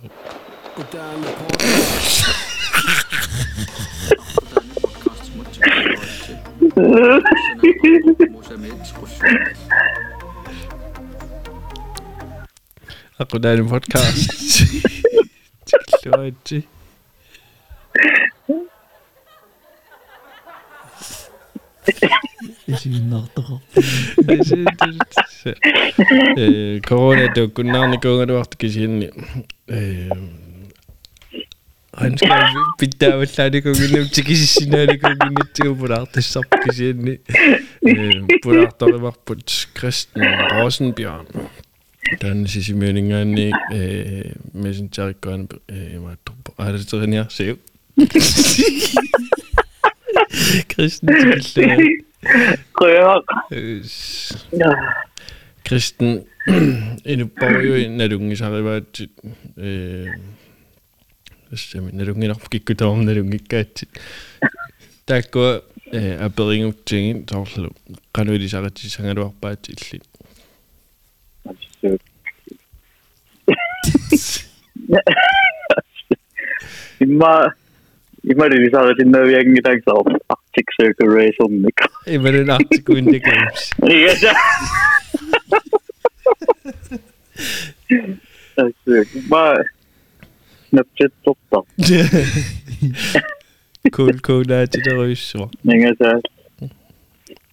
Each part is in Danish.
Ako deinem Podcast. Die Leute. Ich bin noch drauf. see koolitöö nagu nad vaatavad kes siin ainus kord kui pidev võtta nagu minu tšikis siin oli kui minu tšikis pole alati saabki siin pole alati olema kui Kristjan Roosen pean ta on siis müüning on nii mis on seal ikka on ma ei tea ära seda nii see ju Kristjan Tšikis kui väga Kristen, ini boyo nerungi saravaat Semi nerungi napkikku taam nerungi kätsi. Täkko aperingu tingin torlu. Kanu di sarati sangaruarpaat illi. Imma Imma di sarati nerungi taksa Arctic Circle Race on mikro. Imma den Arctic Winter Games. maar met zit tot dan. cool, cool, dat je er is. Nee, dat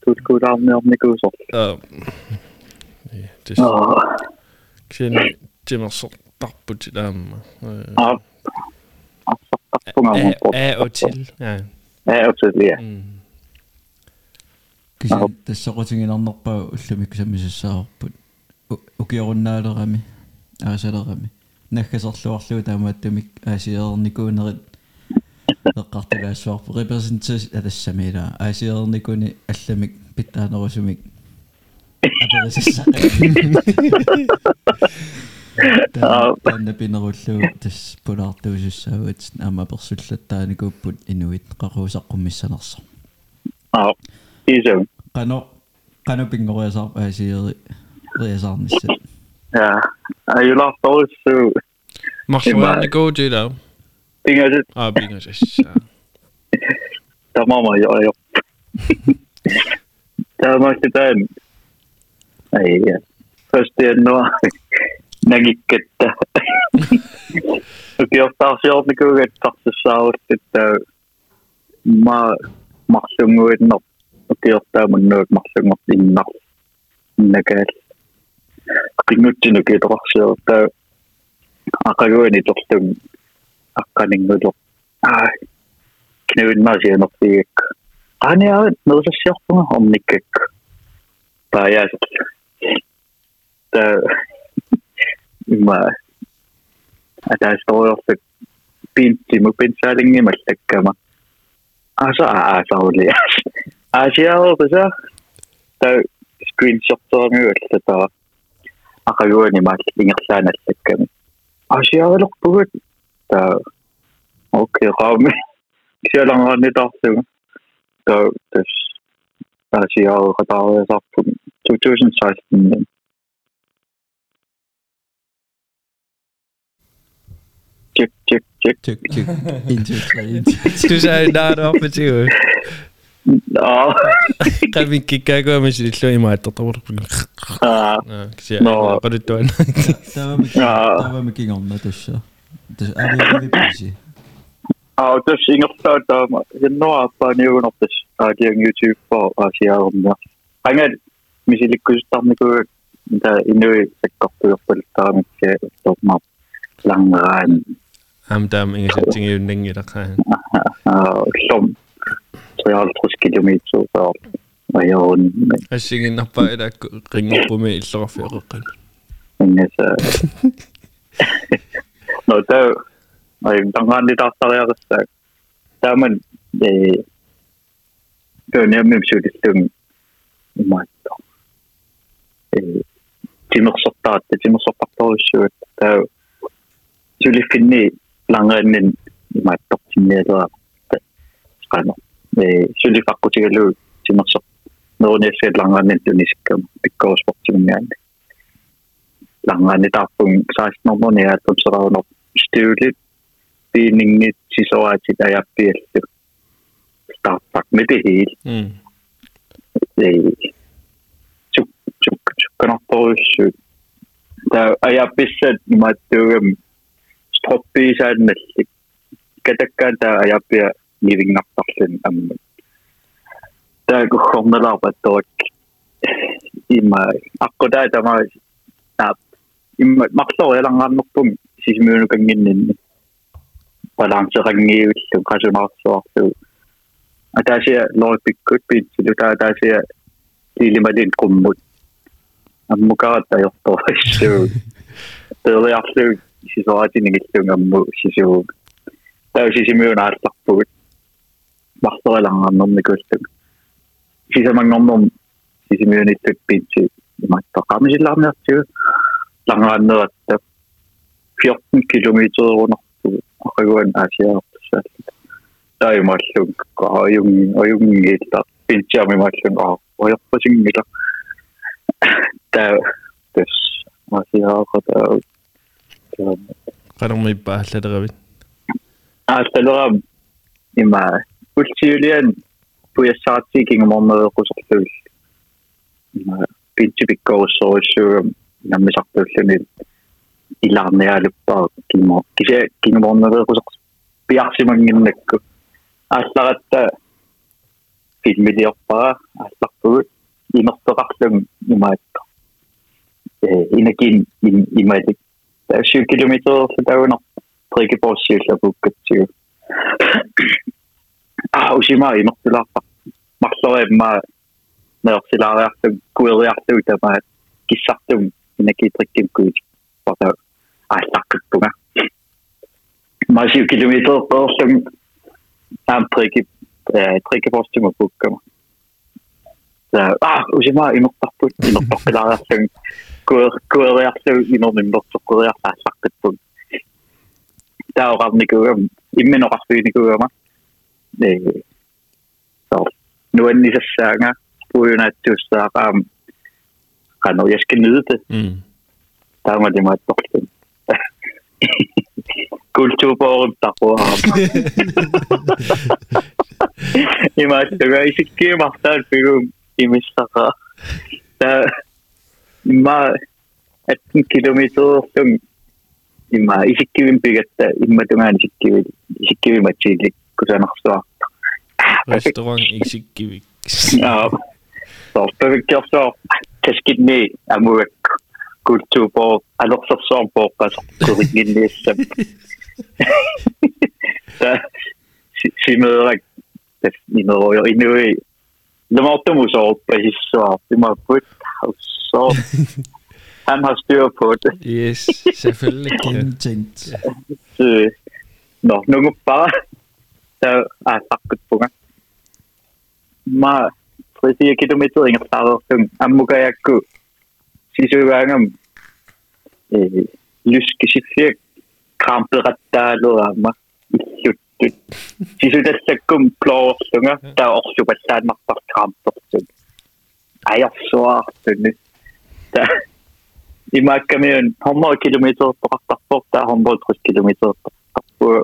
Goed, goed aan, met Nico's op. Het is. Ik zie niet, Jim als op dan. Ah, tappertje. Eh, eh, ja. Eh, ja. киса тассақутингинарнерпаа уллумикку саммисассаарпут укиоруннаалерами аасалерами наггасерлуарлугу таамааттумик аасиерникуунерит эққартилаассуарпу репрезентас атассамила аасиерникуни алламик питтаанерусумик аперисассаа танда пинеруллуу тас пулаартуусуссаават ама персуллаттааникууппут инуит қаруусаққуммиссанерсо аа тийсэм qano qanopinngoriasar paasiiri riasarnissa ja ajulaartorissu marsuaani goojilaa pingasit aa pingasissa tamama jo jo tämä tämän ei ja pösti en noa näkikkettä Okei, taas joutui kyllä, että tässä saa että mä maksun muiden mä qutiortaamunnuak marlungot innar innakaal qingutsinuk itoqarsiortaa aqaguani torlun aqqaninnguloq аа knuinnaasianertiik qaaniaret nerilassiorpunga omnikkak paajaasek ta imma атаасторюорсак Asa, asa аса аасаулиас ASL ko sa. Sa screenshot to ang yun. Sa to. Aka yun ni Mas. Tingak sa nasig kami. ASL ko po Okay kami. Siya lang ang nito. Sa. Sa. Sa. Sa. Sa. Sa. Sa. Sa. Sa. Sa. Sa. Sa. Chik, chik, chik. Chik, Toen zei daar ik heb een kijken waar mensen dit zo in maar tot Ah. Ik zie je. Nou, wat het doen. Daar we een aan dus. Dus hebben we een visie. Oh, dus ik een op dus die YouTube als je ik ik in de sector op de met op Lang dan in ding gaan. Oh, 360 km og majoren. Jeg synes ikke, når bare der ringer på mig, så er jeg rødt. Men altså... Nå, der er jo... Der er lidt after, jeg har sagt. Der er man... Det er nærmest, at det er meget. тимерсортаат тимерсортартуусsuут таа сулиффинни лангааннин имааттортинниалуа qanu Niin, syli kakku tii lüü sinossa. No ne niin, se langa nenty niskä niin pikko osvoksi mieni. Langa ne tapun saist no mm. no styyli piiningi sisoa sitä ja pietty. Tappak me tii hiil. Ei. Suk suk suk stoppi sen. Ketäkään tää aja meeting up often. Um, daar begon de lopen door in mijn akkoord maar dat in mijn makkel heel lang aan nog doen. Ze is meer ook een in balans er een nieuw is. Dan kan ze maar zo. En daar zie je nooit de kut bij. Daar daar zie je die lima din komt moet. En moet ik dat je toch is zo. Dat is absoluut. Ze is wel uit in de richting. Ze is zo. Daar zie je meer naar het goed. вартарилаараа нэрникууллук сисамангорнорм сисимиуниттак питси иматтоо камисиллаарнеартигу лангааннератта 14 км рунартугу акагуан асиаартсаалла таимааллук аюм аюмгиилла питсиами мааллун аа оярпасингила таа тэс асиаартаа канармиппааллалеравит ааллалерам има уллиулиан пуяссаратсикингум ормерекусерлуул пинтипиккоруссоруссуугам наммисартууллуни илаарниаалуппаа кимо кися кингуморнерекусер пиарсимангиннакку аалларатта филмилиорпара аалларпугут имертоқарлун имаатта э инакин имаатик 7 километр футауна трикепорсиуллапуккатсигу o si mai, mae sy'n lafa. Mae llo e ma, mae o sy'n lafa y gwyli atwm, da mae gisatwm, yn y e. gyd rydym gwyd, bod o allagwbwng e, a. Mae sy'n gydymyd o'r llym, am trygib, bost o'r sy'n bwg yma. Ah, o si mai, mae'n dapwyd, mae'n dapwyd ar atwm, gwyli atwm, un o'n mynd o'r gwyli atwm, allagwbwng. Da o'r adnig o'r ymwneud o'r adnig o'r ymwneud niin, noin niitä sänger, puhuin, että just saadaan kannoi, jeg skal nyde det. Mm. Der var det meget dårligt. kulturborgen takuaam. I isikkiä mahtaan pyryn imistakaa. Tää mä etten kilometriohtun imma isikkivin pyrjettä immatungaan isikkivin isikkivin matsiilik Restaurant Så Torppevikkerso taskitni amuak kultuupo alorsersoorpo qasorquriginniissam. Simerak nimero inui lemortumusoorpa hissuar timaput haussoo han har styr på det. Yes, selvfølgelig. Gennemtænkt. Nå, nu bare saakutpunga. Ma prisia kilometering saarerlung ammukayakku sisugaangam e lyskisifiak krampelrattaaluaamma иллуттут сисутассаккум плоорсунга таа орсупаллааннарпар краампертут аярсуаартунни та имааккамиун 100 километр тоқартарпор таа 100 километр тоқартарпуа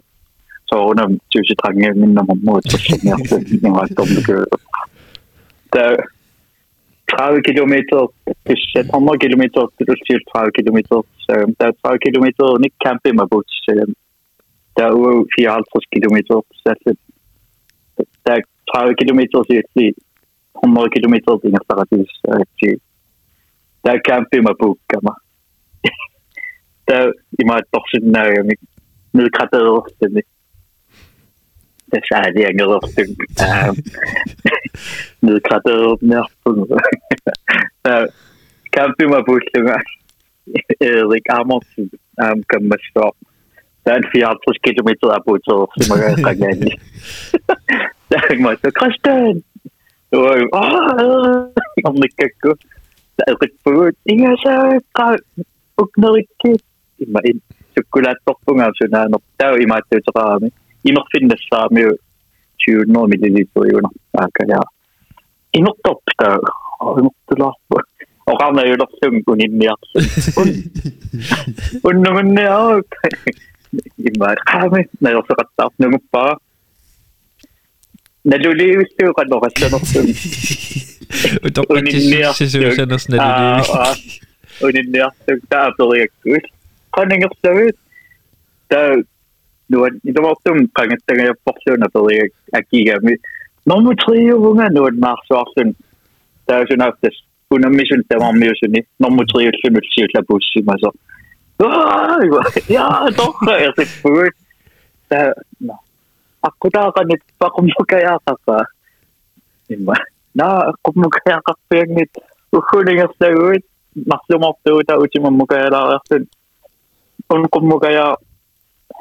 저는 nummer mod 너무 못했었냐고 활동을 그 Tredive kilometer, hvis jeg kommer kilometer, det du siger 30 kilometer, så øh, der er 30 kilometer, og ikke kampe med bus, så øh, der er jo 54 kilometer, så øh, der er 30 kilometer, så det er 100 kilometer, det er stadig, så der er kampe med bus, gamma. Der er i meget dårligt, når jeg er nedgraderet, det er Saudi angilortum nilkaternerpung kampuma pullunga Erik Amundsen um kammassoq taan fiartus kilometer apuuterussimageeqqagaani taangmatu krastaan ой аа амниккакку таэқиппугут игасааққа укнерикки има ин суккулаатторпунгаа сунаанер таа имааттуутеқарами имерфиннассаа миу 20 миллилитр юна акая имертортаа имертулаарпу оқарна юлерлум унинниар уннугунниаа иммаа қааме наерсеқаттаар нугуппаа налулиивиллуу канорассанертум утоққатсисуусанерс налулиив унинниартук таапериаккуут канангерлавит таа nuan i dum pangen a fo na fel a gi no tre vunga no mar sochten da hun af des hun mis an mé ni no tre fimmet si la bo si ma so ja doch er se fu a ko kan net pa kom ka ja ka na kom ka ka pe net hunning se mar op do da ut ma mo ka er on kom mo ka ja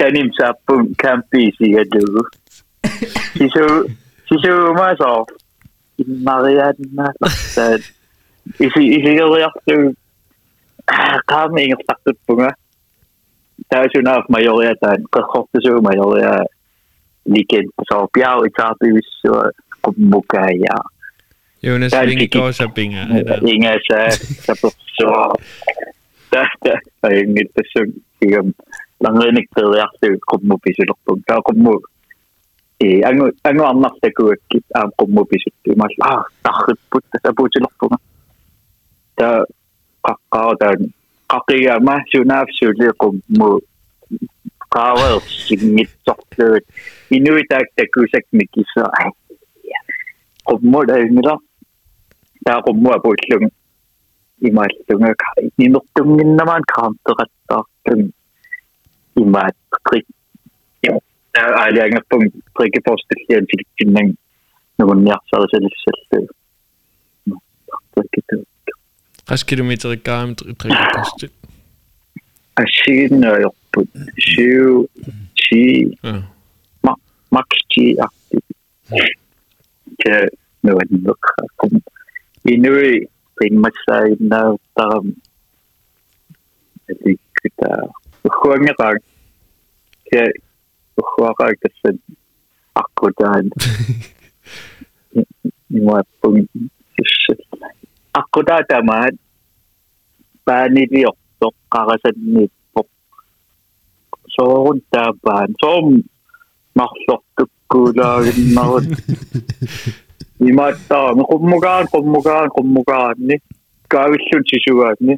Chanimsappun-kampiisigalugu. Sisu, sisuumaasoo, Marianna-sartaan. Ah, Isi, isigeriartuu, qaamme ingertartuppunga. Eh? Taasunaaf majoriataan, qerrortusuu-majoria, uh, likentasoo, piau itaarpivissua, uh, qummukaajaa. Jonas Vinge Korsabinga. Inga sa, sa puksua. Tästä, tai nyt tässä langrenik p e l i a r t i k kommu p i s u l o k p u m taa kommu i angu angu a r n a r t a k u a k k i a kommu pisuttu imal aa t a r p u t t a s a p u u t i l o k p u m a k a a k a q q a a taa k a q i y a m a s u n a f s u u l i kommu q a a w e s i m m i t s o k t e u i n u i t a k t e k u s a k m i k i s a kommu l a a n i r a taa kommu a b u u l l u n g m a а а л л у н г a i n е р т у н г и н н а м n а н к а р а a т е р а т т а а р i mig et trick. Ja, nej, det er ikke noget trick i forhold til det her, fordi det er ikke noget, så er det selv ikke selv. Hvad skal du med til at gøre med trick max 10, 8. Det er noget, jeg nok har kommet. I nu er det en masse, der er der er ухуангераа кэ ухуараа гэсэн аккутаан нуа пун аккутаатамаат паанилиорто қарасанниит поқ соорун таапаан соорум марлортуккуулаагиннарут имааттаа меқуммугаан қуммугаан қуммугаанни каавиллун сисугаанни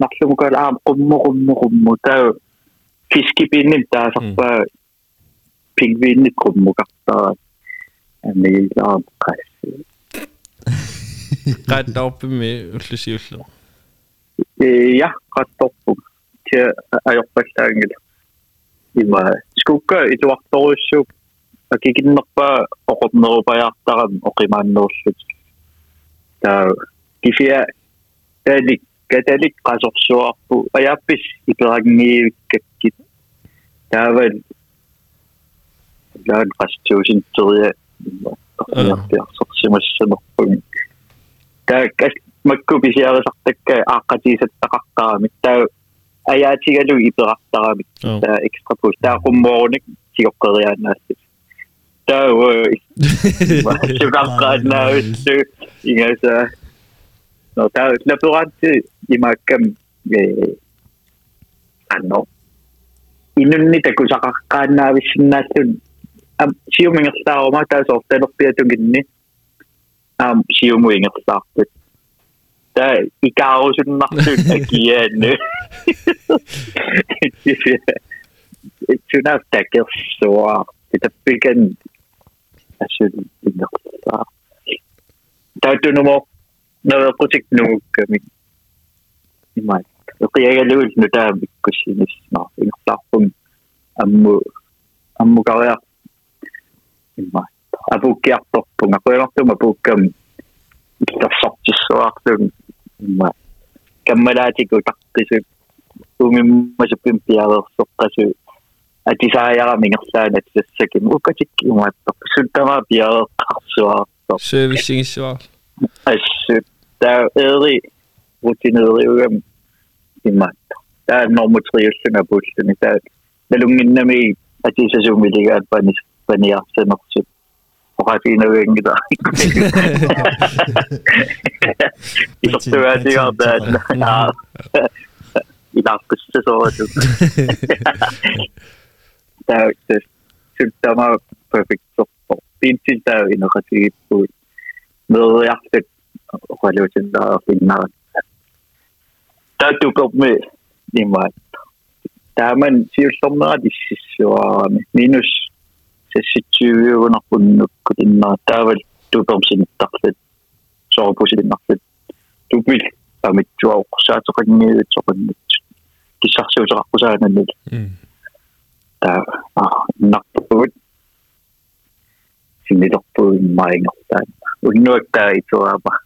нарлугукал аа qummuqummuqummutau fiskipiinnim taasarpaa pingviinnik qummukartaa амилаа qassi qaattorpimi уллусиуллу я qaattorpum ти ajorpallaangila има скукка итуарторуссуук акикиннерпаа оқорнерупаяартарам оқимааннеруллут таа кифиа тааник كذلك قاصورسواربو ايابس يبراغنيكككت تاول لاان قاستوسин терия сорсимассамерпуг таак макку писиарисартакка ааққатиисаттақарқарамит таа аятигалу иперартарамит таа экстрапус таа қуммооруник сиоққериаанаасси таа уа сукаққаанаависсу ингаса Så der er slet ret tid i mig kan eh anno. Inun ni ta kusa ka kana wisna tun. Am ta softe no pia tun ginni. Am siu mu ingesta. Ta ikao sun ma tun ta kien ne. It's enough to get so off. It's a big end. Ta tunu no kui nihuke nagu mingi, niimoodi. kui igal juhul nüüd äärmikus, siis noh, noh lahkun ammu, ammu ka jah. niimoodi, aga puhk jah, toppu, nagu noh, noh, ei lahtu, ma puhkan. mida sattus, lahtun, niimoodi. kämme läbi, kui tahtis, tuumimmas ja pümpi ja sokkas ju et isa ei ala minust läinud, sest sekin ukatik ilmoittaa. Syltä vaan vielä taksua. Se vissiin se vaan. i dari rutinereriu am det. taa normutriullunapulluni taa nalunginnami atisasummiligaat panis paniarsenersup oqatiinagiangita isortuaatigaartaat ilaqpissasooratu taa suttama perfektorpo pintil taa inoqatigippuut meriartak relation der finner. Der dukker op med lige meget. Der er man siger som noget af de sidste år, minus 26 under bunden og den der er vel dukker om sin dagligt, så på sin dagligt. Du vil være med to år, så er det rigtig med to år. De sagde jo så ret, så er det lidt. Der er nok på det. Sin lidt op på mig, når der er. Og nu er der i to arbejde.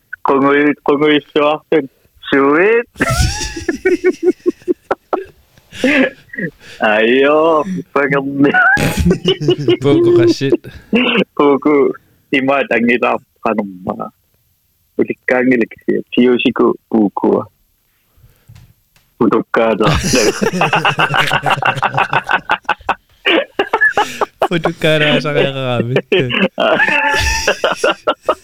kongol kongol suapan sweet ayo pengen buku kasih buku ima tangi lagi sih ulikangi sih ku buku untuk kada untuk kada sangat kami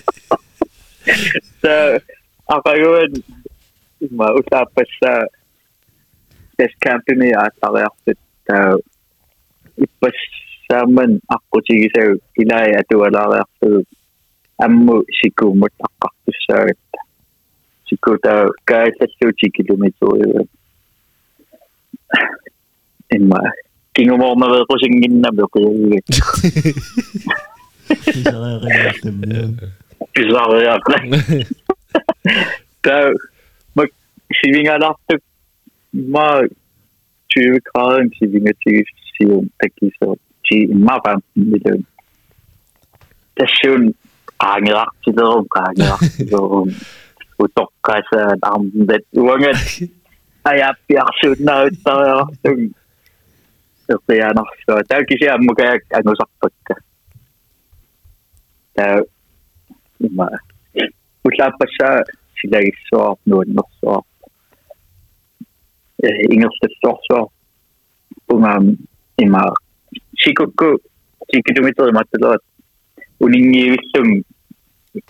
ako yun, mausap pa sa test camp ni at ako yung uh, ipas sa man ako sige sa kinay at wala ka ako amu si kumot ako sa sart. Siko ta kaya sa siyo chiki lumito yun. In ma, kingo mo ako mabal ko siyang der, er sivingalarda ma meget 20 grader, end ti til Sivum, Der sjøen angeraktilerum angeraktilerum utokkaisa armdet uanget ajapiarsuunnaruttaja ertianarsuа taakisia ammukajak er jo, am улааппасаа силагиссуар нуаннэрсуар ингерлсорсуар унаам има сикукку сикилумитери матталерат унингиивиллум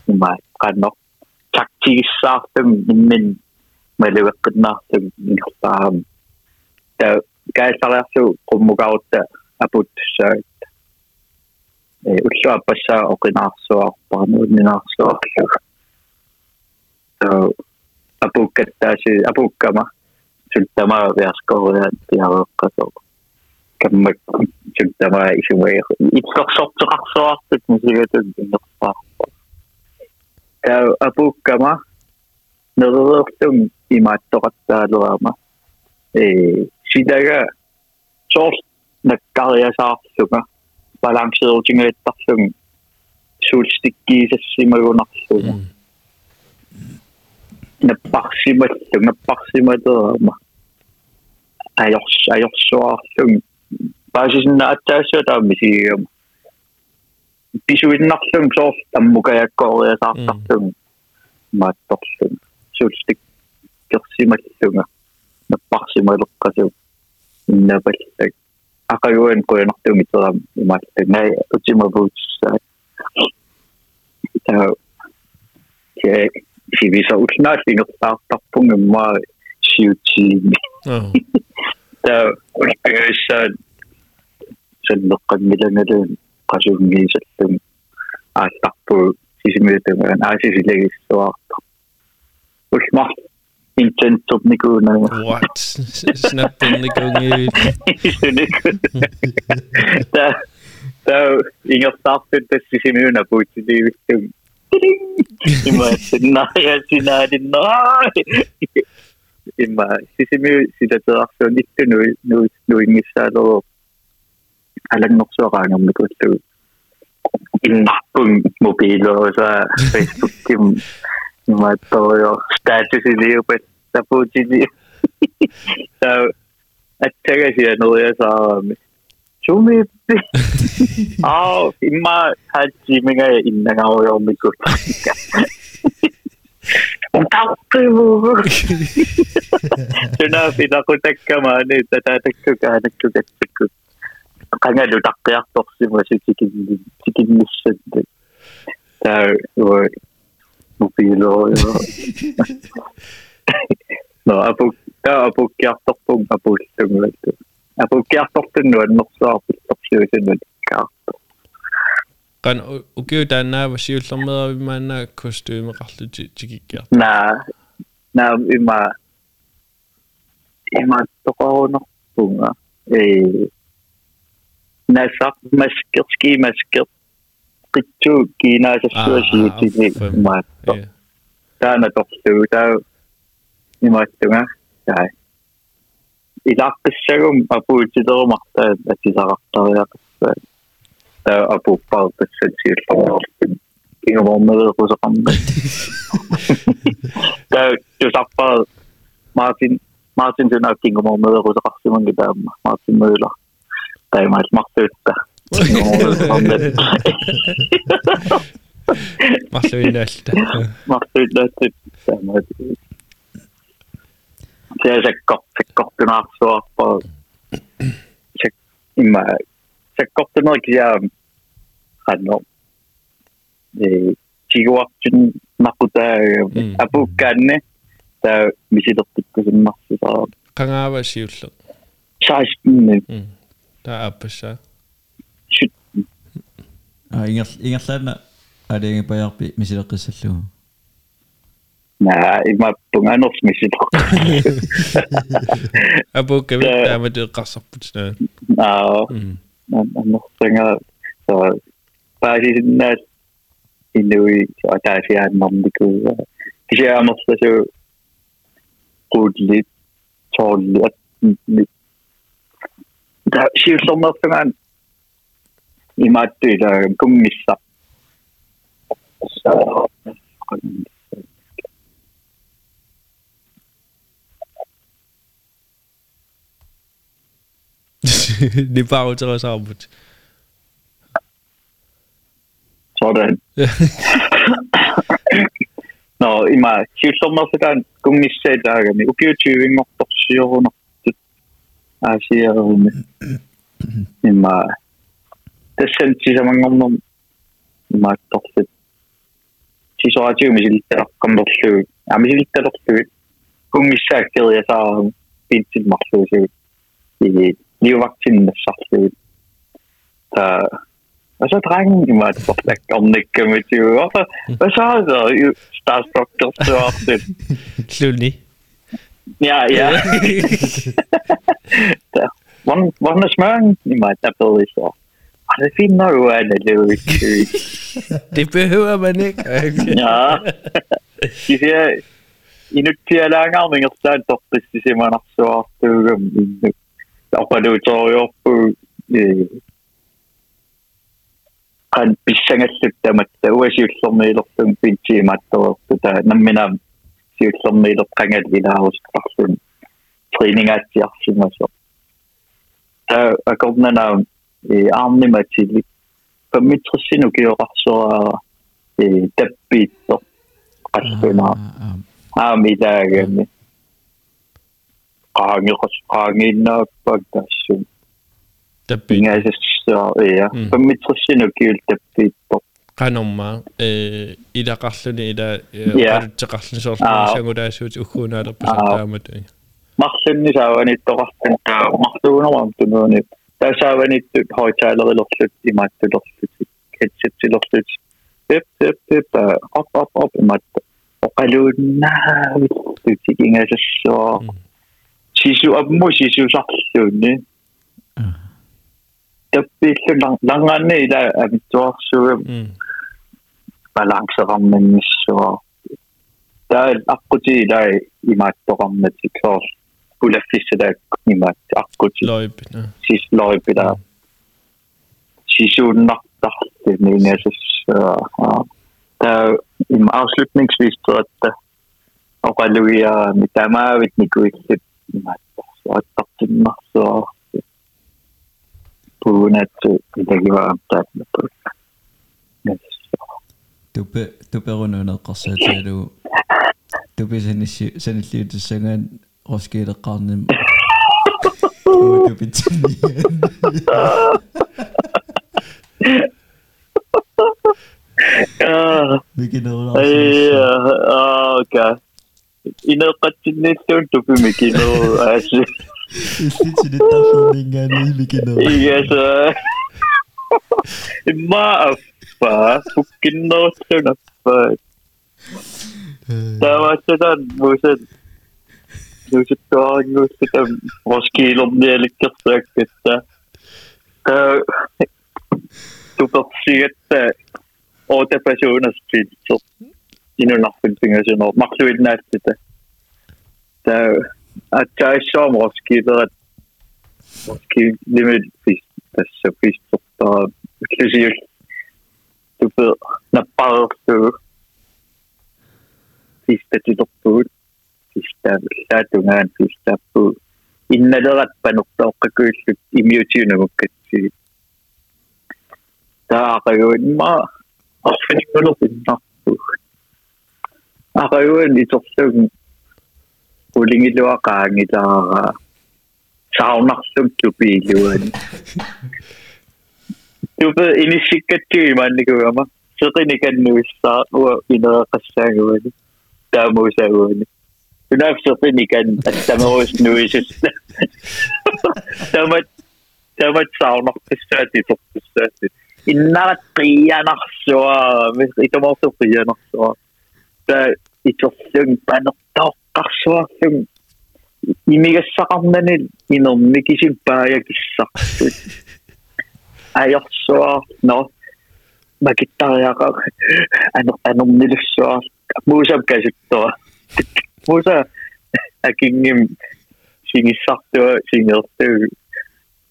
има каннор тактигиссаартам иммин малуэккиннаартам ингерлаарам та каалсариарсу qummugaarutta апут саагат э уллуаппассаа оқинаарсуар парнуунинаарсуарлуг se on apukket täysin, apukkama sylttää maaviaskoa ja tiedä kämmä sylttää maa isumia. Itse soptu kaksoa astut, niin se ei tuntin nokkaa. Tämä apukkama, no tuon imaattorattaa luoma. E, Sitäkä sos nakkaria saarsuka, balanssiruutingeettarsuga, suulstikkiisessimagunarsuga. Mm. Ngepaksi mo ito, ngepaksi mo ito. Ayok, ayok so ako. Paano siya na at siya, tabi si... Pisuin na ako siya, so tamo kaya ko kaya sa atak siya. Matok siya. So, stick. Kasi mo nga. Ngepaksi mo ito kasi. Nabalik. Aka yun, kaya na ito ito. Matok na ito. Ngayon, ito siya mabuti siya. Ito. Okay. хивиса улнааллингертаартарпунг имма сиутиими та улпагассаа саллеққаммилангалуун қасунгиисаллум аалларпу сисимиутамаан аасисилагиссуаартар улмар интентоп никуна what snappon nikungi та та ингертарпут тассисимиуна пуутилиивиттум 今してないしないでない。今、sisimi sida teraksyon dito no, no, no inisado alam nok sa kanong nagkutu. Inakong mobilo sa Facebook team. Matoyo. Status niyo pa sa puji niyo. so, at saka siya no ya sa Čumiti. Ao, ima hajime ga in ga ojo mi kurtika. Un tappilu. Tuna pita kun tekkämään niitä, tää tekkykä, tekkykä, tekkykä. Kangelu takkaja toksima sikin, sikin missä. Tää voi mobiilo. No, apuk, tää apuk jahtopun apuk semmoinen. апукиарторtunnu аннерсаарпиллерсуусунут каарто kan ukio tanna vasiullermeda vimanna kostume qarluti tikikkiar na na ima има тоқаруунерпунга э насақ маскерски маскер қитсуу кинаасассуасиутини маатто таана торсуу таа имааттунга таа илааққиссагум апуутилеримарта атисарартариақс таа апуппаартассатиилларнерлин кингормеэқусақарна таа тусарпаа мартин мартин дюнаа кингормеэқусақарсиманги таама мартин мюллер таимаал мартуутта мартуиннаалта мартуиннаалта таамаа sekort sekkortunaarsuarpa sek imma sekkortunerikkiaa qanno ee tiguartun naqutaa apukkaanne taa misilertikkusummarsusaa qangaava siullu saastinne taa appassa shit а ингерлаана алиангипаярпи мисилеққиссаллугу Ja, Nah, ima punganov misitu. Abu kami dah ada kasap pun. Ah, anak tengah so pasi na inui so atasi an nom diku. Kisah amat saja kudlit, cholit. Dah sih semua tengah ima tu dah kumisap. So nie pauze was goed. sorry no ima kiusommasukaan kummisseitaagami upiutuivimmortorsiurunertut aasiarumi ima tassan tisamangornum имаатторлут тисоратиуми силитталаққаммерлугу амисилитталерлугу куммиссаак териасаарами het иги niuvaksinnessarluu taa Alltså Je moet får lekker om met je. Wat Varför? Eh, Vad Je staat toch starstruck så avsnitt. niet. Ja, ja. Man man är smörn i mig wel på ah, Dat så. Ja, det finner du en lur. Die behöver Ja. Je är inuti är långa armar man аппалуутариорпу қан писсангаллуттаматта уасиуллэрниилэртум питсиимааттаруорту таа намминаам сиуллэрниилэр қангал илаарусқарлун тренингаатсиарсимасо таа акорнанаа э арниматилли паммитсэрсину киоқарсоаа э таппиитсо қаллунаа аамилаагами qaangiqorqaangiinnaappak tassum tappi ingasassaa ia pammitrissinuk kiul tappiippo qanorma ee ilaqarluni ila qalutteqarlusorluni sangulaasuut ukkuunaalerpusataamat marlunni saavanittoqartan taa marluunerwam tunuuni taasaavanittu hoitaalerillorlut imaattulorlut ketsetsilorlut tip tip tip op op op imatta oqaluunnaa vittu tikingasassua 시슈업무 시슈사 시슈니 hmm. tappiillu langaanni ila eh, avittuarsugu hmm. balaakseqarnannissuaq taa aqquti ila imaattoqarnatik soor pulaffissalaak imaat aqquti loipina hmm. sis loipina sisuunnartarti miinasas taa im avslutningsvis tuatta oqalugia mitamaavit nikuillip masser på grund af, at det var takna på. Tupe tupe rununa qassatalu. Tupe sanissi sanilliutu sangan roskiileqqarnim. Tupe tinnian. Ah. Mikin ola. Yeah, okay. Inokachinisyon tupi mikino asli. Isi cerita kuningan bikin apa? Kan, iya, sa... Eh, maaf, Pak. Bukin no turn up, Pak. Sama cerita, buset. Buset doang, buset. Moski lom dia likat sakit, sa Ka... Tupak siet, ta. Åter oh, personer sprids upp. inunarpiltinga sumor marluinnaatita taa atsaissaamoroskiilerat moski limit fis tassa fistortaa klusiul tupe napparertugu fistatulorpugut fistaavillaatungaan fistaappugu innalerat panortaoqqakuillut imiutiunamukkatsigi taaqaguinmaa orfinikkulor innarpugut Ako yun, ito sa huling ilawa ka, ang ito ka. Ah, sa ako nakasag tupi, yun. Tupi, inisikat ko yung man, ikaw ama. So, tinikan mo sa ako, inakakas sa ako. Damo sa ako. Tunap sa tinikan, at tama ko sa nuwisis. Tama, tama sa ako nakasag ito sa Inakakiyan ako sa ako. Ah, ito mo sa kiyan ako sa situasyon ben o da kaşla sen imige sakandan el inom no ma gitta ya kak ano ano milisso musa kasito musa akingim sinisakto sinilto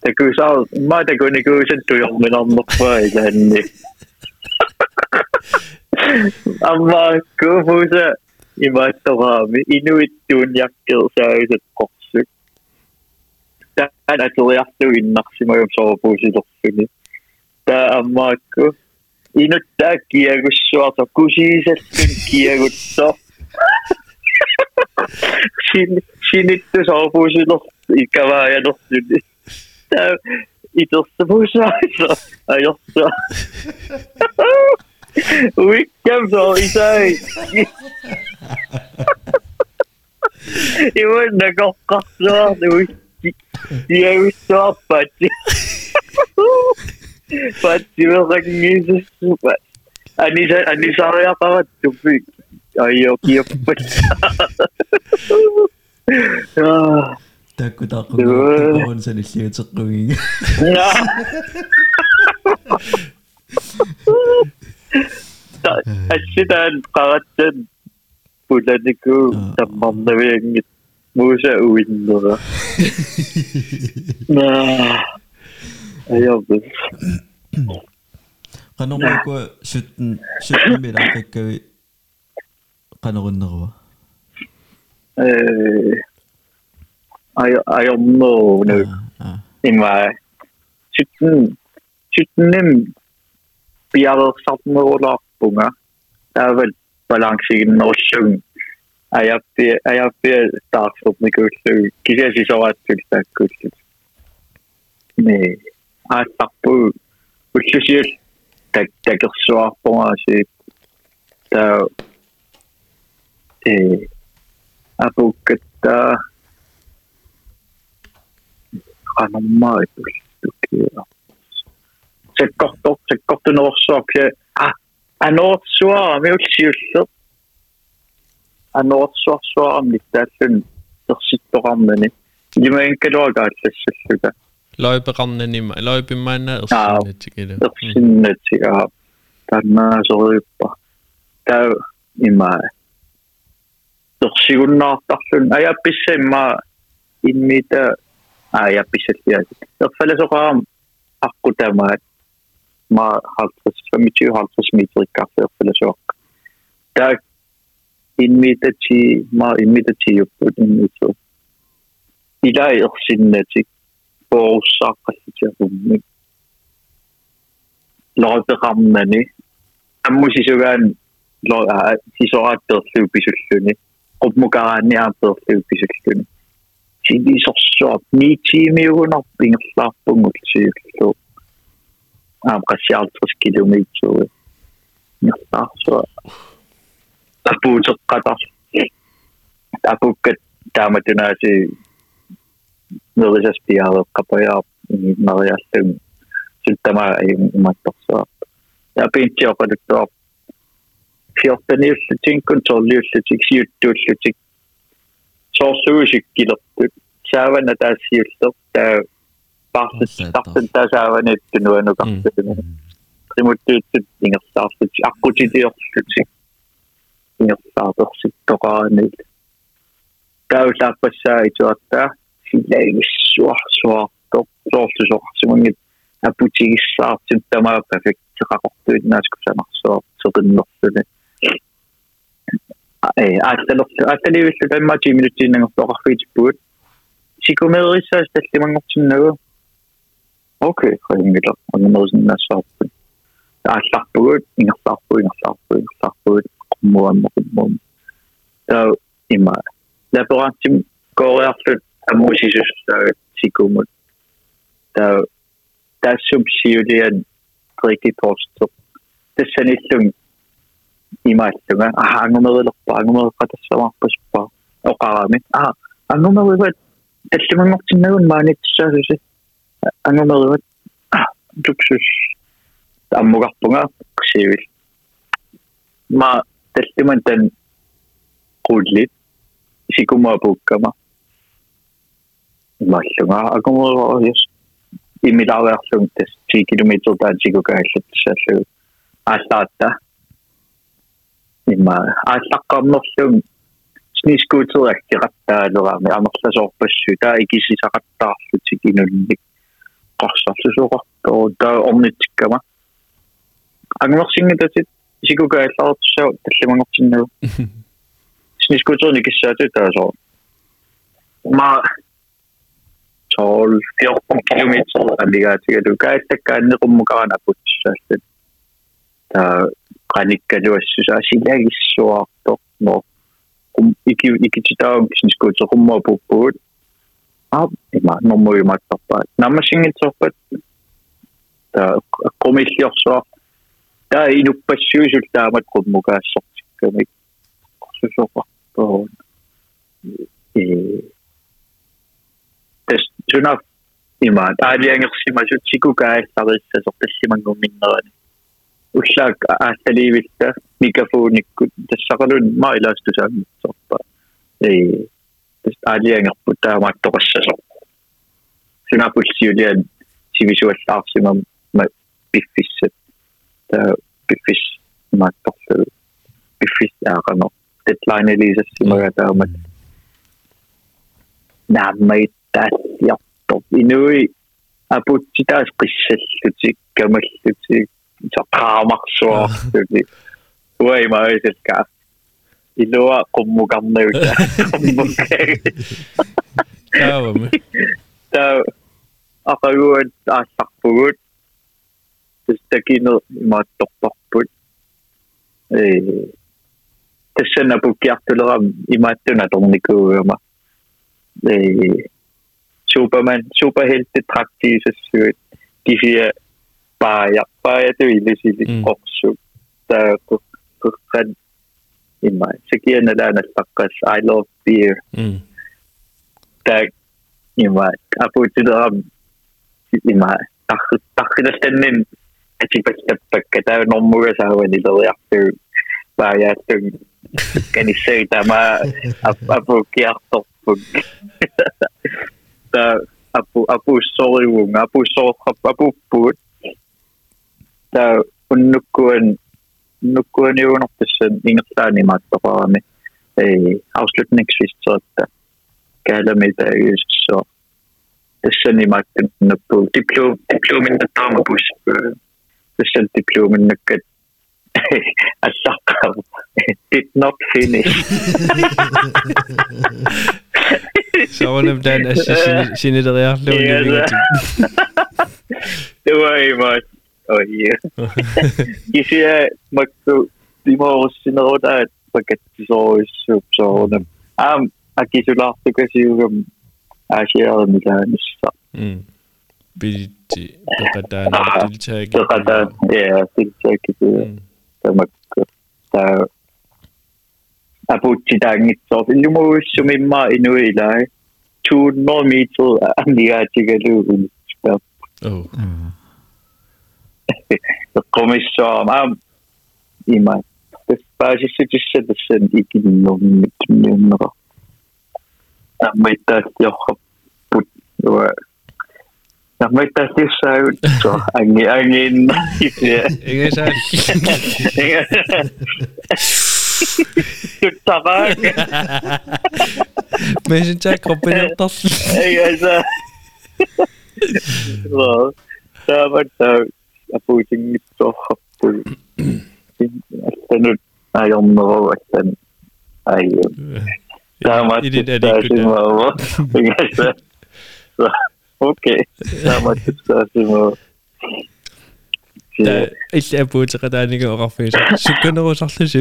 Tekuusal, mä tekuin niinku sen tujon minun i Vaihtorhaami, Inuittuun ja Kilsäiset Koksyk. Tähän ei tule jahtu innaksi, mä jom soopuisi toppini. Niin tää on maikku. Inut tää kiekus suolta, kusisestyn niin kiekutto. Sinitty soopuisi toppi, ikävää ja toppini. Niin tää ei tossa muissa aina, ei Oui, comme ça, il Wickham sorry say. Iwan nakokkaksaa tiavissaa patsi. Patsi verrangiisessupa. Anisa anisariaqarattupi. Ayo kioppat. Takku takku on sen sa асситаан қаратсан пуланикуу таммарнавиангит мууса уиннера аябы канормакуа суттен сутнами лааққаккави канеруннеруа э I I don't know no in my 17 17 vi har så, at med biar sarmurular punga taavat balansiin det er ajappi taarsup nikullu kisiasi soraatsul taakkullu ni aattarpu ullusiul tak takersuarpunga si taa e apukkatta qanormaa ipullukia te godol, te god yn osog. A, a nod swa, a mi wyt ti'n llyf. A nod swa swa am ni, dyll yn dyrsid o ran ni. Dwi'n mynd gyda o gael llys y llyf. Loeb y ran ni, loeb yn mynd yr syniad i gyda. Yr syniad i gyda. Da'n nas o loeb. Daw i mae. Dyrsid o'n nod allan. A ia bysau yma i mi dy... A ia bysau llyf. Dyrsid o'n nod allan. 25-50 meter i kaffeoperation. Der imidlertid, meget imidlertid jo på den metode. I dag er sin netik på sakrafitjerummet. Løjte rammerne. Jeg må sige, at jeg er de så ret bedre løbisøgslønne. Og må gerne er bedre løbisøgslønne. Så vi så så ni timer under, og ingen slap på mulighed. han brast yartas kilomiitsuri нертаарсуа апуутеққатар апуккат тааматунааси нерисас пиаавеққапаяа мариаллуг султамаа иматтарсуа апинтиоқалуттуар фиортаниуллутин контроллиуллутик сиуттууллутик сорсуусик килертут саавана таассиуллер таа паартиттартантаасааванит кинуанукартуми тримуттиитсит ингерсаартит аққутилиорлутик ингерсаарперсит тоқаанит таулаарпассаа итуаттаа силаагиссуарсуарто соортусоқарсимунгит апутигиссаартит тамаа перфектеқақортуиннаасуксамарсуар сеқиннэрсуни э аатталор аатталивиллу таммаати минуттииннангерсоқарфиитиппугут сикумериссаас таллимангортиннагу окей хэммила аннерусиннассаарпу аалларпугут инерлаарпу инерлаарпу инерлаарпугут qummuammo qummuam таа има лаборантим кореарлут амусисус таагат сикумут таа тассум сиулиан трики поступ тассаниллун имааллунга аангумерилерпа ангумериппа тассамарпаспаа оқарами аа ангумериппа таллумангортиннагун маанитсаасусат анганерват туксус таммугарпунга сивил ма таллиман тан кууллит сикумаа пуккама маллунга акумероо яс имилаверлун тас 10 км таатигукааллатсааллуг ааллаатта имма ааллаққарнерлун снискуутериактиқаттаалураами амерласоорпассу таа икисисақаттаарлутик инулник qarsarsusuqartuu taa ornitsikkama ангорсингитасит сикукааллаарtussaa талламангортиннагу снискутерни киссаату таасоо ма тол 14 км амигаатигалу кааттаккааннеқуммукаран апутсаассат таа qanikkaluassusaa silagissuaartoq no kum iki ikititaarum снискутерумма пуппуут Nomu ilma toppa. Nämä singit soppa. Komissiossa tämä ei nuppe syysiltä tämä kun mukaan soppa. Se soppa tuohon. Tässä synä imaan. Tämä ei englanniksi mä syy sikukaan sarjassa soppisiman kuin minnaani. Uslaak äähteliivistä mikrofonikku. Tässä on mailaistusen soppa. Ei. sest alia nga puta ma tokasya so. Sina po siyo liya staff si ma ma pifis ta eh, pifis ma tokasya eh, pifis na ka no. Deadline nilisa si ma gata ma na may tasya to. Inuwi apu chita as kisil kuchi kamal kuchi sa kamak suwa kuchi. iloa qummuqarniuta qummukkaagut taavami taa aqaguat aassarpugut тастакине имаатторпарпут э тассана пуккиартулерам имааттуна торникуугама э супермен суперхелте трактисассуит кифия пая пая туилисили орсу таа куккан niin mä sekin en pakkas, I love beer. Mm. Tää, niin mä, apuitsi tuohon, niin um, mä, tahkita sitten niin, että siinä pitäisi pökkä, tää on mulle saa, niin tuli jahtu, mä jäätty, kenni seitä, mä, apu kiahto, apu, apu soluun, apu sohka, apu puut, tää on nukkuen, nukkuuniugunortissa ingerlaanimaattoqarami niin ei avslutningsvisseritta kaalamita ysso тассанимааттин наппу диплом дипломиннаттармакус тассал дипломиннаккат ассаққав did not finish Så var det den, altså, sin, sin litterære løb. Det var i mig. og hier. Bisher immer sind oder spaghetti sauce so ne. Am aki så lagt det kan sige um asier med den så. Mm. Bilti Bogdan Dilchak. Bogdan ja, Dilchak det. Så mm. man der apuchi dangit så nu må som imma inu i lag. 200 meter amniga tigalu. Oh. Mm. das komisch schon am ich meine das Beispiel ist ja das sind ich bin noch mit mir damit das ja kaputt war damit das ist so so eigentlich eigentlich Het Stuk tabak. Mensen check op in dat. Hey guys. Wow. Tabak tabak. Ik heb een bootje niet zo goed. Ik ben niet zo goed. Ik ben Oké. Eh, ik Ik heb een bootje. Ik heb een bootje. Ik heb een bootje. Ik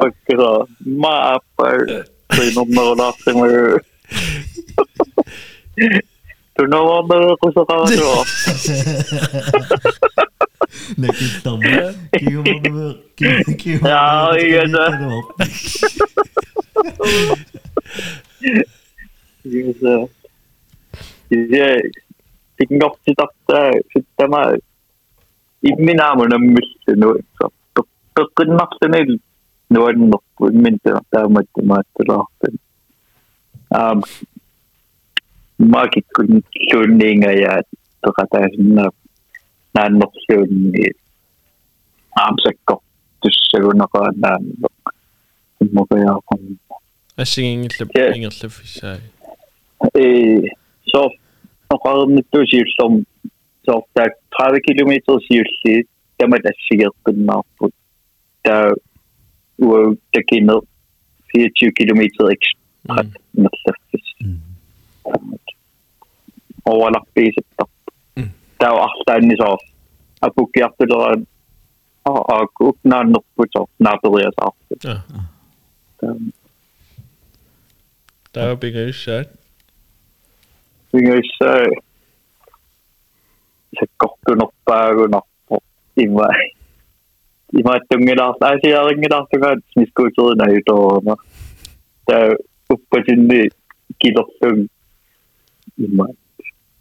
heb een bootje. Ik Turnawa ba ako sa kaso? Nakita mo? Kiyo mo ba? Kiyo mo ba? Kiyo mo ba? 그래서 이제 빙덕지덕자 그때마 인민함을 넘기스 노에서 또 끝막스는 노원 먹고 인민들 다음에 또 맞더라. 아 maak ik zo'n dingen, eh, ja, toch uiteindelijk naar een opzoon Naamse eh, kop. Dus ze doen eh, nog wel een naam. Ik moet van. Als je Engels Engels of is hij? Zo, nog wel een toezicht som. Zo, daar 12 kilometer hier zit, dan moet je zeer kunnen afvoeren. Daar wil de kinder 24 kilometer extra naar mm. de overlappiisitta. Mm. Tämä on ahtain iso. Apukki ahtain nään nuppuiso naapuria saa. Tämä on pinga yssä. Pinga yssä. Se kohtunut pääkynappu. Ima. Ima, että on gedahtu. Ai siellä on gedahtu kanssa, missä kuitenkin näytä on. Tämä uppasin niin kiitoksen. Ima. Ima.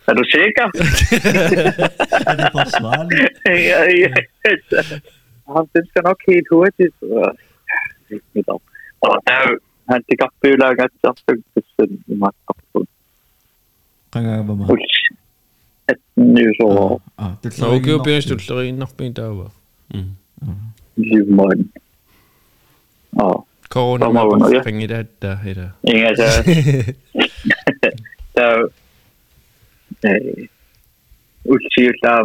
Er du sikker? er det forsvarligt? ja, ja. Han, den skal nok helt hurtigt. Og, ja, ikke dog. Og der, han det godt føler, at jeg er opfølgelsesvind i mig. Hvor meget? 18 år. Ah, ah, det klarer ikke. Nå, det er jo nok ben derovre. Mm. Lige morgen. Og Corona, man har penge i det, der hedder. Ja, der... der utsiulaa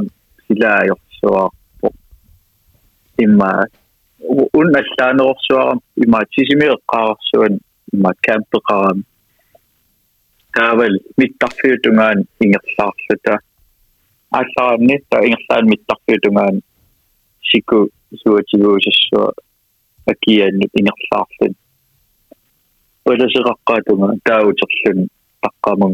silaa jorsuarpo imma unnallaanerorsuaram imma tisimiiqqaarsuan imma campeqaram taaval mittarfiutungaan ingerlaarluta аллаарни та ингерлаан миттарфиутунгаан сику суатигуусассуа акиаанни инерлаарлун уласеқаққаатунга тааутерлун аққамун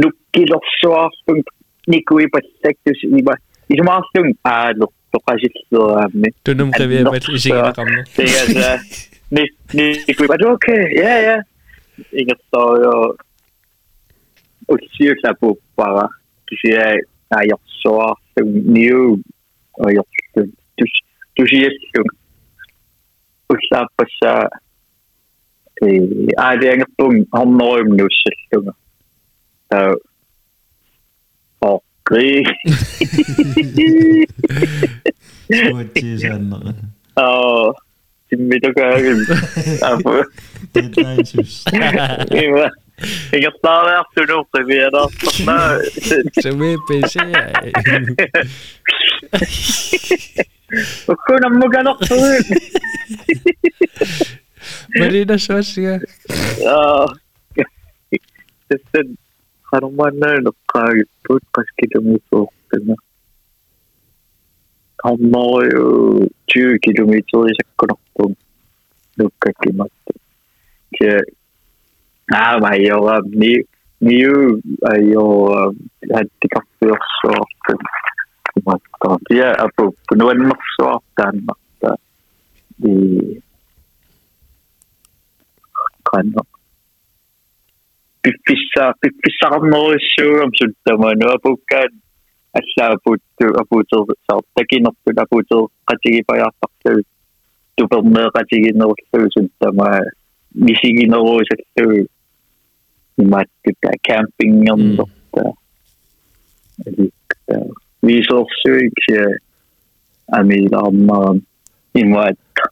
nu kill of soa funk ni kui pa sek tus ni ba is ma sung a nee to ka jit so nee to num ka vi met i sing ka me te ya ni ni kui ba ok ya ya i ga so yo o sie sa po pa ra tu sie a yo soa sung niu o yo tu tu sie sung o a de ang hom noem nu oh, oh, middelkuiken. Deadlijntjes. Ik had nou echt toen opgegeven. Dat was nou... Zo weer PC, jij. We kunnen elkaar nog terug. Maar die c'est 가로만을넣을까기름에서그냥밥먹어요주기름이좀시끄럽고느끼기만이제아마이어가미미유아이어하티가없어맞다이제앞으로분원먹소단맞다이간혹 pippissaa pippissaarnerissuugam suttama nuapukkaan аллаапутту апутерсаар такинерпут апутер қатигипаяртартуи тупернеқатигинерлуи суттама мисигинеруисаллуи имааттута кампингернерта аликта висорсуик амилаармарам имаатта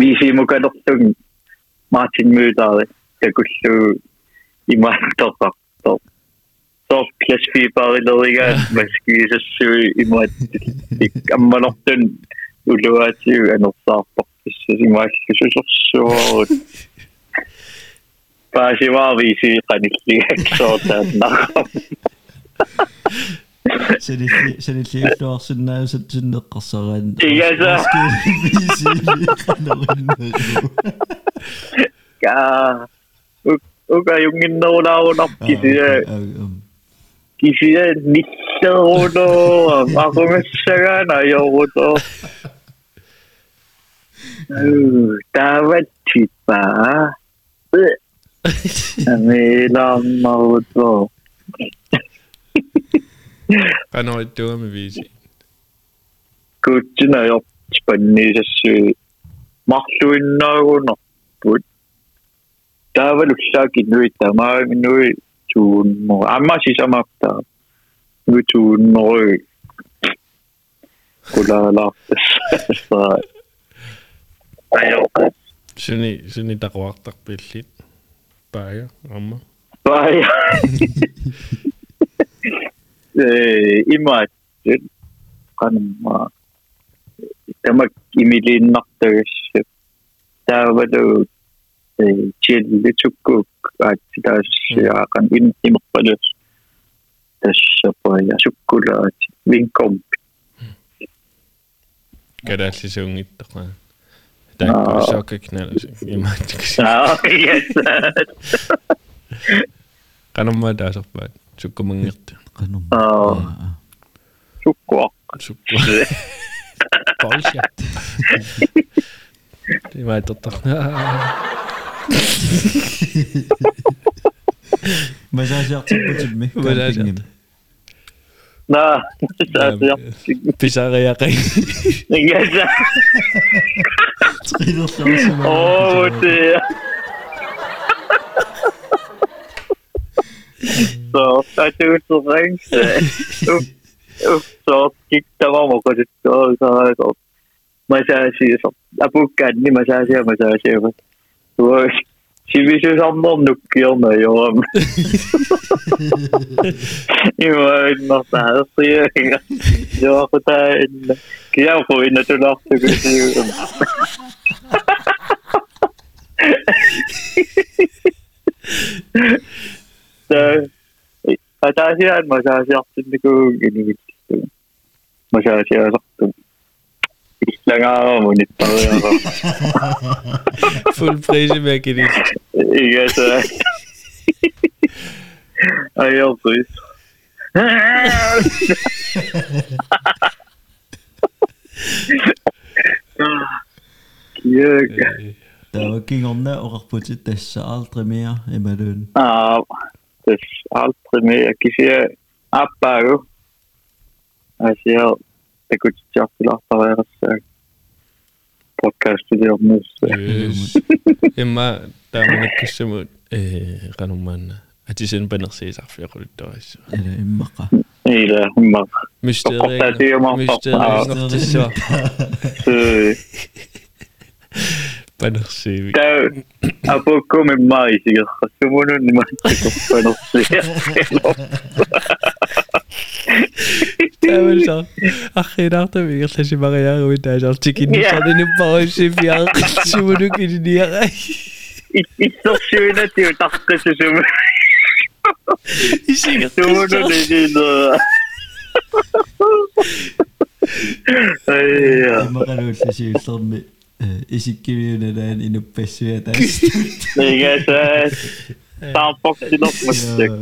висимукалертун мартин мюдари jakoś i ma topa. Top. ik klesfiipaarilerigaa maskiisassuvi dus dus ik ammanortun ulluaatiu ik imaakkisussersuarut paasivaavisi qanilliaksoortaannaqa Sennilli sennilliulluarsinnaasat ik igasa maskiisisi qanerinnaru ga 僕は人の名をなっきしで、きしで、日程ほど、まこめっしゃがないよこと。Ừ, ta vết thịt bà Mê lòng màu tổ Bà nói chưa mà vì gì? Cứ chứ nàyọc Bạn đi sẽ sự Mặc luyện nói của nó Bụt таавалуксаакит нуит тамаагнуи туунмо аммаси самапта нуи тууннеруи кулаалаартас аёка сини сини такуартарпиллит паая амма паая э имаат канма тамак имилииннартагасса таавалуу Cukup ada hmm. akan ini kepada siapa ya syukur bingkom. Hmm. Kada si sung itu kan. Dan bisa ah. ke kenal sih. Ya yes. Kan umma dah sobat. Cukup mengerti. Kan umma. Cukup. Cukup. Kalau siap. Terima kasih. Mas já já tipo Mas já já. Nou, ja, ja. Eh, bizarre oh, eh, Ja, ja. Oh, wat Zo, dat is eh. zo rechts. Zo, ik dat ook goed. Zo, zo, zo. Massage, zo. Apoek kan niet massage, massage. Sibisu sambal Je mag het Ivoin no jou jenga. Joo, kun tää enne. Kiaukuin, että lahti kysyy. hier sijain mä saa sieltä niinku länger haben und nicht Full haben. Fullpreise merke ich nicht. Ich weiß nicht. ja, so ist Jürgen. ging om det, og på det disse aldrig in i Madøen. Ja, ah, det aldrig mere. Jeg kan sige, als je al te siger, det kunne ikke til podcast-videomussa. Emma, tämmöinenkin mun kanuman. Ati sen penner siis afia kulttuurissa. Ila immaqa. Ila immaqa. Mysteeriin. Mysteeriin. Panersi. Tää apo komi maisi, jos sumunun niin mä en de panersi. Tamamsan. Akhirata miqla simaqayaaru taasartikin nuqaninu in iliniaqay. Issorsuunatiu taqqissusum. Isiqissumununigino. Ayya. Maqaluullasiullermi isikkimiunalaaan inuppassua taas. Nigasas. Taampoqtinormassak.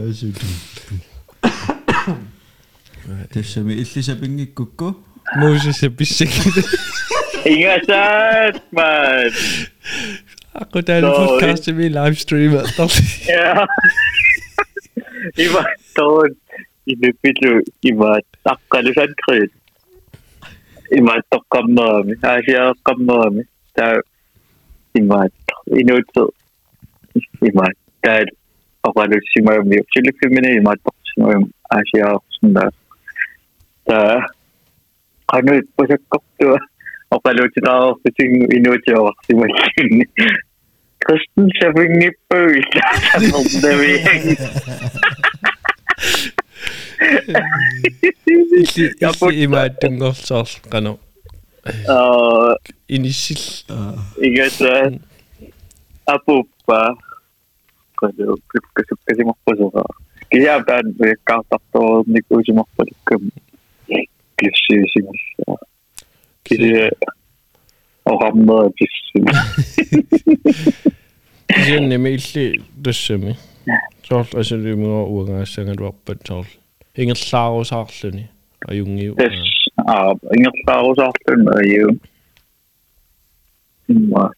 Тэвшэми иллисапингиккукку муусисапписсакита Ингасаатман Аккутаал подкастми лайвстрим атарли Я Има тоо инуппилу имаат аққалусан крит имаат тоққаммерами аасиааққаммерами таа имаат инуутсер имаат таа оқалуссимаами силиффимини имаат тоқсимаами аасиаақсуннаа Ja, nu på så gott du och vad du tar för sin inuti och sin maskin. Kristen ska vi ni på ut. Det vi hängs. Jag får i mig den gott så ska nu. Ja, in i sill. Jag vet att apoppa. Kan du klicka så ska vi mappa så. Jag har bad med kartat och ni går ju mappa det kommer. Gevşeyeşimiz. Biri avamda gevşeyeşimiz. Sen illi dössemi. Sol asylymi o uangasangat wappat sol. Ingerlaarusaarluni ajungi. Yes, aa ingerlaarusaarlun aju. Imma.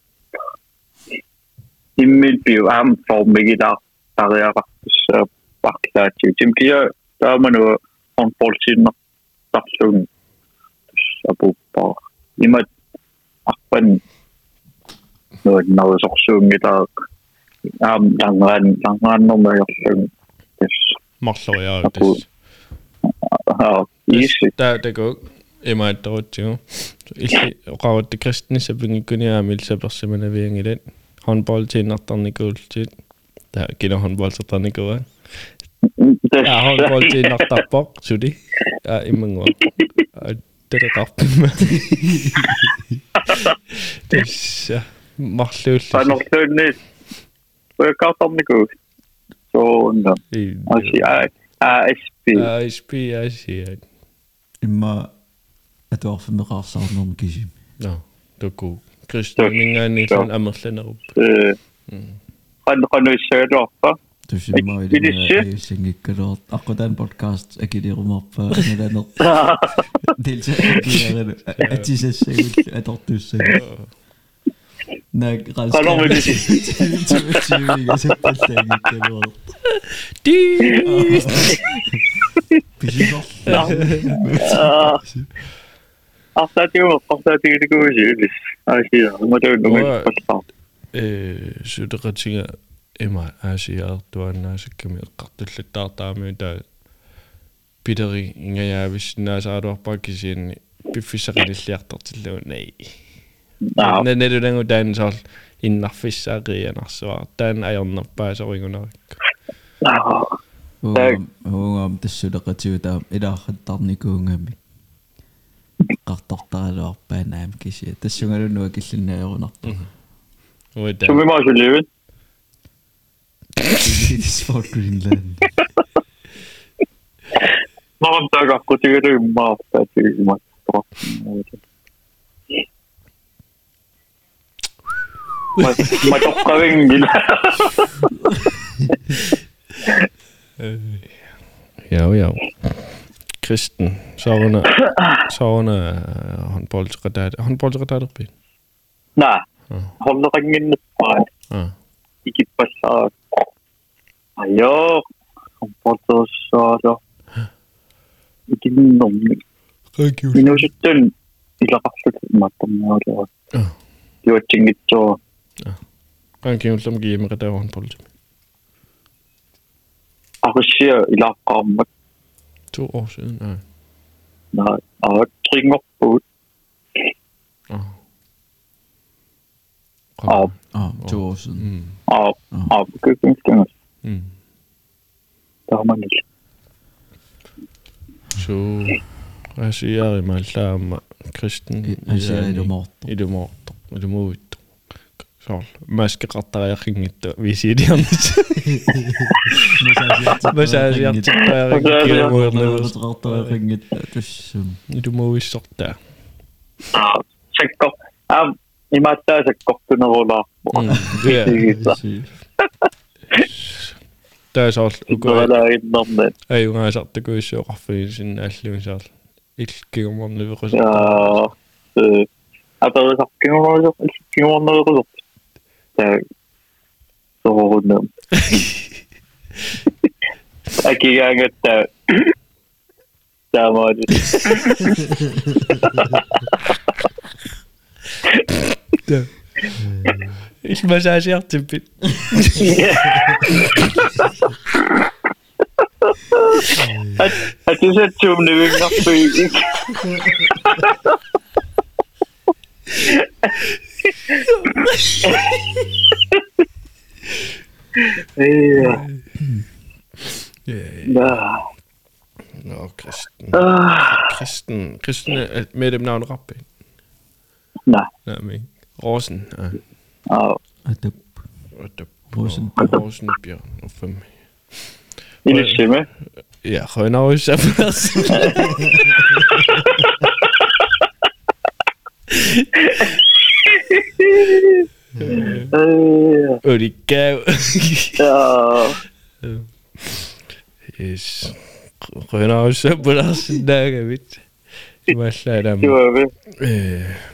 Immilpiu am formigila tariaqartussaap parklaatsi. Timkia taamanu on polsinner tarlun apuppaa imat arpan nuunnarusorsuunngila aam tangaan tangaannormaajorlun tass marloriaa tass haa iissi taatako имааттаруутсигу илли оқаруутти кристниса пингиккуниаами илсаперсиманавиангилат håndboll til nattarnikul til der gælder håndbold til nattarnikul ja håndbold til nattarbok til det äh, immer ngồi det er godt det er mallus það er náttúrulega øh, øh, nýtt og ég gátt om nýgu svo undan ASP ASP ASP immer et år for mig rafsavn om kishim ja det er god Kristóninga nýttan amallinna upp hann hann er sérðu øh, mm. oppa Tussen al eh, is singikkalo een podcast eh, een een analanor dilsa akileren atisassagut atortussa nak ras Hallo mit dit singikkalo di Bisisor Артатиу артатиу дикуусиулис аасиа матуун нумик een э сутеқатсига има аасиаартуаннаасакками эққартуллаттаартаами таа питери ингаяависсинаасааруарпаа кисиинни пиффисақилиллиартартиллуун наи нэ нэлүлэнгу таанисаал иннарфиссаақиянарсуар таан аернерпаасоригунарикку уугам тассулеқатиу таа илаархаттарникуунгами эққартартаралуарпаанаам кисия тассунгалуннуа киллиннаерунарту уита сумимаасулливит This for Greenland. Maantai-kakku tyyryn maasta tyhmät. Mä, mä tokka rengillä. jo, jo. Kristen, så er hun, så er hun uh, øh, håndboldredatter. Håndboldredatter, Ben? Nej, håndringen er bare. Ah. Ikke på så 아니요, 컴포터 써서 이기는 놈이. 민호시 땐 일어갔을 때 맞던 말이야. Jo tænkte så. Han kan jo som give mig der var en politi. Og så siger i lagt om to år siden, nej. Nej, og trænger på. Og, og to år siden. Og, og begyndte тааманил шуу асиари маллаама кристин илумоорто илумоорто илумуут соор маскеқартариақингитта висилиарнит масаасиартиққариақингитта туссум илумуиссорта аа сакко аа иматтаасаккортунерулаарпо tões ei ma ei saa teha kui see ik oli siin hästi või seal Ja, eh, ma olen juba aga ta saabki ju olla ilk ju on nagu kodus Ik tohutu het. jään kätte samamoodi jah Ich muss auch Scherze bitte. Het is het zo'n nu nog Ja. Ja. Nou, ah. Christen. Christen. Christen eh, met hem nou nog op. Nee. Nou. Nou, nee, Rosen. Ja. Og... Adup. Adup. Rosen. Rosen, Bjørn og fem. Ile Schimme. Ja, genau, ich habe das. Og de gav. Ja. Yes. Rønner også på deres dag, jeg vidt. Det var slet af mig. Det var det. Øh.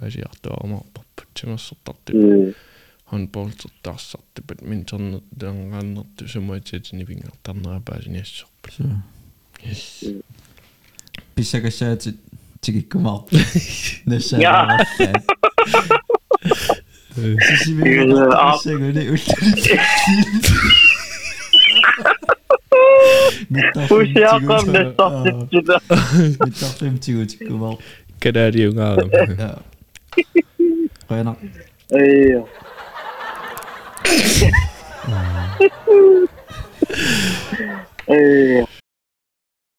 pääsi ahtoamaan papputsimas ottatti mm. han poltsut taas satti pet min tu den kannatti sumaitsit ni vingat tannaa pääsin jessu yes mm. pissakas sä et tikikkumaa nessa Sisimimmäinen Mitä on Mitä on Canario nga alam. nak. Iya. Hmm. iya.